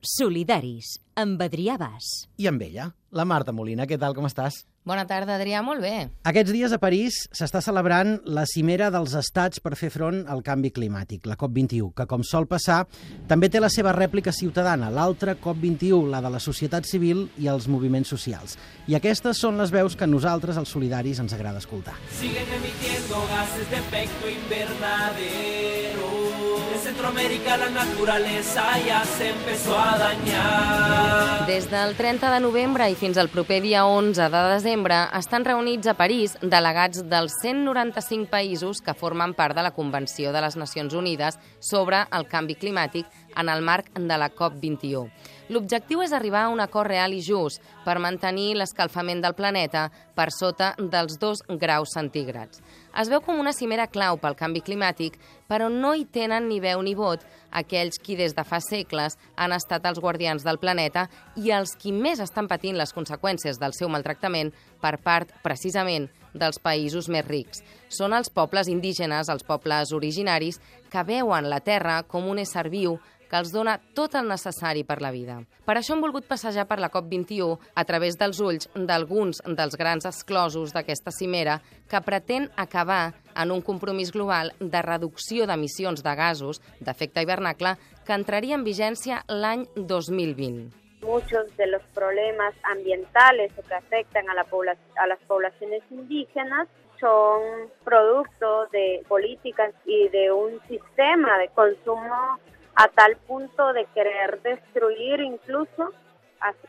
Solidaris, amb Adrià Bas. I amb ella, la Marta Molina. Què tal, com estàs? Bona tarda, Adrià, molt bé. Aquests dies a París s'està celebrant la cimera dels estats per fer front al canvi climàtic, la COP21, que, com sol passar, també té la seva rèplica ciutadana, l'altra COP21, la de la societat civil i els moviments socials. I aquestes són les veus que a nosaltres, els solidaris, ens agrada escoltar. Siguen emitiendo gases de efecto invernadero. En Centroamérica la naturaleza ya se empezó a dañar. Des del 30 de novembre i fins al proper dia 11 de desembre estan reunits a París delegats dels 195 països que formen part de la Convenció de les Nacions Unides sobre el canvi climàtic en el marc de la COP21. L'objectiu és arribar a un acord real i just per mantenir l'escalfament del planeta per sota dels 2 graus centígrads. Es veu com una cimera clau pel canvi climàtic, però no hi tenen ni veu ni vot aquells qui des de fa segles han estat els guardians del planeta i els qui més estan patint les conseqüències del seu maltractament per part, precisament, dels països més rics. Són els pobles indígenes, els pobles originaris, que veuen la terra com un ésser viu que els dona tot el necessari per la vida. Per això hem volgut passejar per la COP21 a través dels ulls d'alguns dels grans exclosos d'aquesta cimera que pretén acabar en un compromís global de reducció d'emissions de gasos d'efecte hivernacle que entraria en vigència l'any 2020. muchos de los problemas ambientales que afectan a, la a las poblaciones indígenas son producto de políticas y de un sistema de consumo a tal punto de querer destruir incluso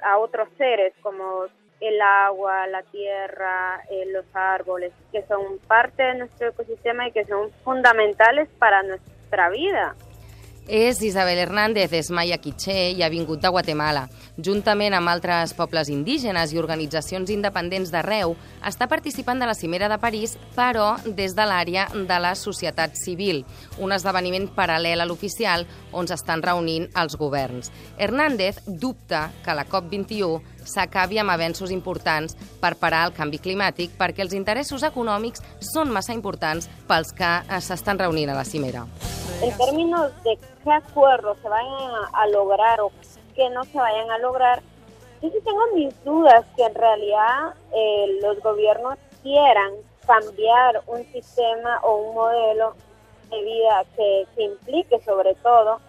a, otros seres como el agua, la tierra, eh, los árboles, que son parte de nuestro ecosistema y que son fundamentales para nuestra vida. És Isabel Hernández, és Maya Quiché i ha vingut de Guatemala. Juntament amb altres pobles indígenes i organitzacions independents d'arreu, està participant de la Cimera de París, però des de l'àrea de la societat civil, un esdeveniment paral·lel a l'oficial on s'estan reunint els governs. Hernández dubta que la COP21 s'acabi amb avenços importants per parar el canvi climàtic perquè els interessos econòmics són massa importants pels que s'estan reunint a la cimera. En términos de qué acuerdos se vayan a, a lograr o que no se vayan a lograr, yo sí tengo mis dudas que en realidad eh, los gobiernos quieran cambiar un sistema o un modelo de vida que, que implique sobre todo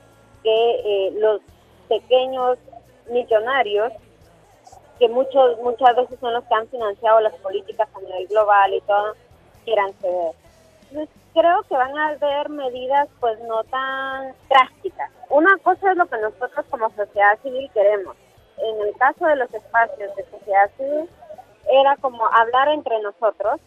que eh, los pequeños millonarios que muchos muchas veces son los que han financiado las políticas a nivel global y todo, quieran ceder. Creo que van a haber medidas pues no tan drásticas. Una cosa es lo que nosotros como sociedad civil queremos. En el caso de los espacios de sociedad civil, era como hablar entre nosotros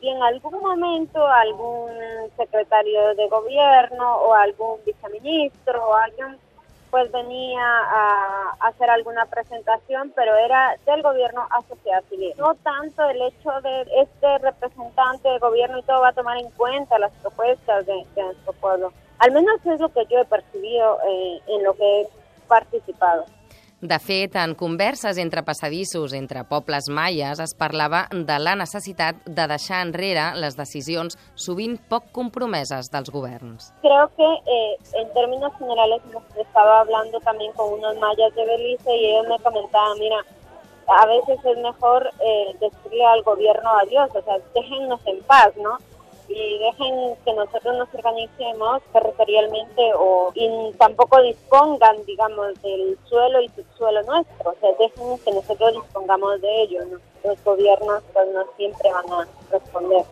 y en algún momento algún secretario de gobierno o algún viceministro o alguien pues venía a hacer alguna presentación, pero era del gobierno a sociedad civil. No tanto el hecho de este representante del gobierno y todo va a tomar en cuenta las propuestas de, nuestro pueblo. Al menos es lo que yo he percibido eh, en lo que he participado. De fet, en converses entre passadissos entre pobles maies es parlava de la necessitat de deixar enrere les decisions sovint poc compromeses dels governs. Creo que eh, en términos generales estaba hablando también con unos mayas de Belice y ellos me comentaban, mira, a veces es mejor eh, decirle al gobierno adiós, o sea, déjennos en paz, ¿no? Y dejen que nosotros nos organicemos territorialmente o y tampoco dispongan, digamos, del suelo y subsuelo nuestro, o sea, dejen que nosotros dispongamos de ello, ¿no? Los gobiernos pues no siempre van a responder.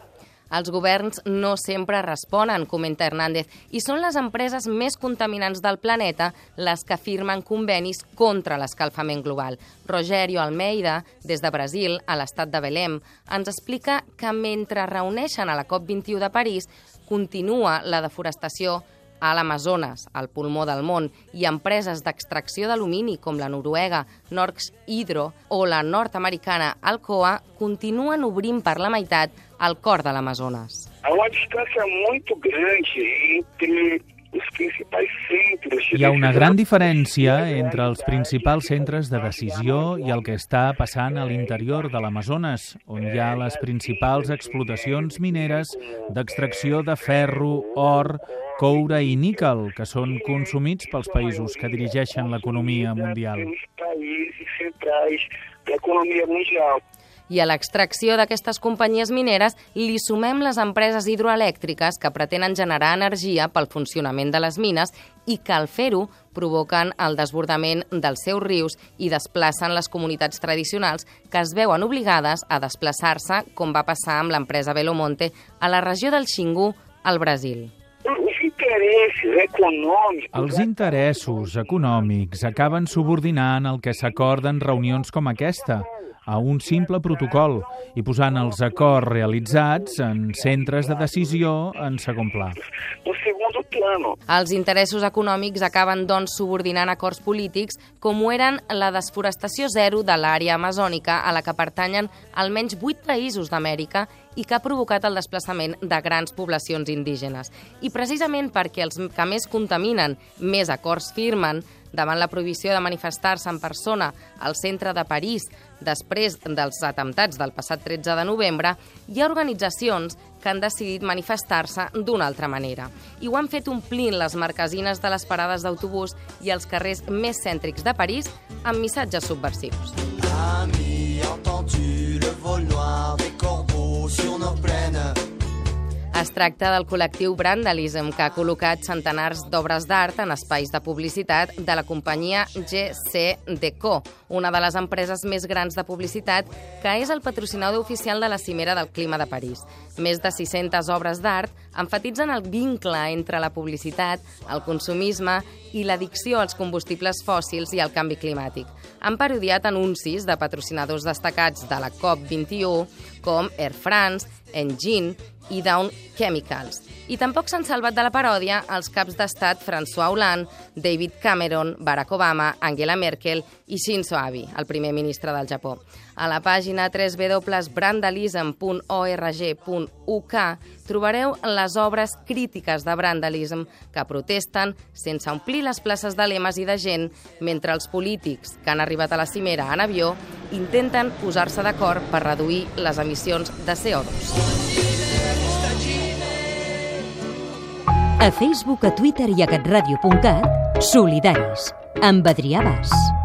Els governs no sempre responen, comenta Hernández, i són les empreses més contaminants del planeta les que firmen convenis contra l'escalfament global. Rogerio Almeida, des de Brasil, a l'estat de Belém, ens explica que mentre reuneixen a la COP21 de París, continua la deforestació a l'Amazones, al pulmó del món, i empreses d'extracció d'alumini com la noruega Norsk Hydro o la nord-americana Alcoa continuen obrint per la meitat el cor de l'Amazonas. Há uma distância muito grande entre os principais centros de Hi ha una gran diferència entre els principals centres de decisió i el que està passant a l'interior de l'Amazones, on hi ha les principals explotacions mineres d'extracció de ferro, or, coure i níquel, que són consumits pels països que dirigeixen l'economia mundial. Os países centrais da economia mundial. I a l'extracció d'aquestes companyies mineres li sumem les empreses hidroelèctriques que pretenen generar energia pel funcionament de les mines i que al fer-ho provoquen el desbordament dels seus rius i desplacen les comunitats tradicionals que es veuen obligades a desplaçar-se, com va passar amb l'empresa Belomonte a la regió del Xingu, al Brasil. Els interessos econòmics acaben subordinant el que s'acorda en reunions com aquesta a un simple protocol i posant els acords realitzats en centres de decisió en segon pla. no segundo plano. Els interessos econòmics acaben, doncs, subordinant acords polítics com ho eren la desforestació zero de l'àrea amazònica a la que pertanyen almenys vuit països d'Amèrica i que ha provocat el desplaçament de grans poblacions indígenes. I precisament perquè els que més contaminen més acords firmen, davant la prohibició de manifestar-se en persona al centre de París després dels atemptats del passat 13 de novembre, hi ha organitzacions que han decidit manifestar-se d'una altra manera. I ho han fet omplint les marquesines de les parades d'autobús i els carrers més cèntrics de París amb missatges subversius. Ami, entends-tu le vol noir des corbeaux sur nos plaines Es tracta del col·lectiu Brandalism, que ha col·locat centenars d'obres d'art en espais de publicitat de la companyia GC Deco, una de les empreses més grans de publicitat que és el patrocinador oficial de la Cimera del Clima de París. Més de 600 obres d'art enfatitzen el vincle entre la publicitat, el consumisme i l'addicció als combustibles fòssils i al canvi climàtic. Han parodiat anuncis de patrocinadors destacats de la COP21 com Air France, Engine i Down Chemicals. I tampoc s'han salvat de la paròdia els caps d'estat François Hollande, David Cameron, Barack Obama, Angela Merkel i Shinzo Abe, el primer ministre del Japó. A la pàgina www.brandalism.org.uk trobareu les obres crítiques de Brandalism que protesten sense omplir les places de lemes i de gent mentre els polítics que han arribat a la cimera en avió intenten posar-se d'acord per reduir les emissions de CO2. A Facebook, a Twitter i a catradio.cat, solidaris, amb Adrià Bas.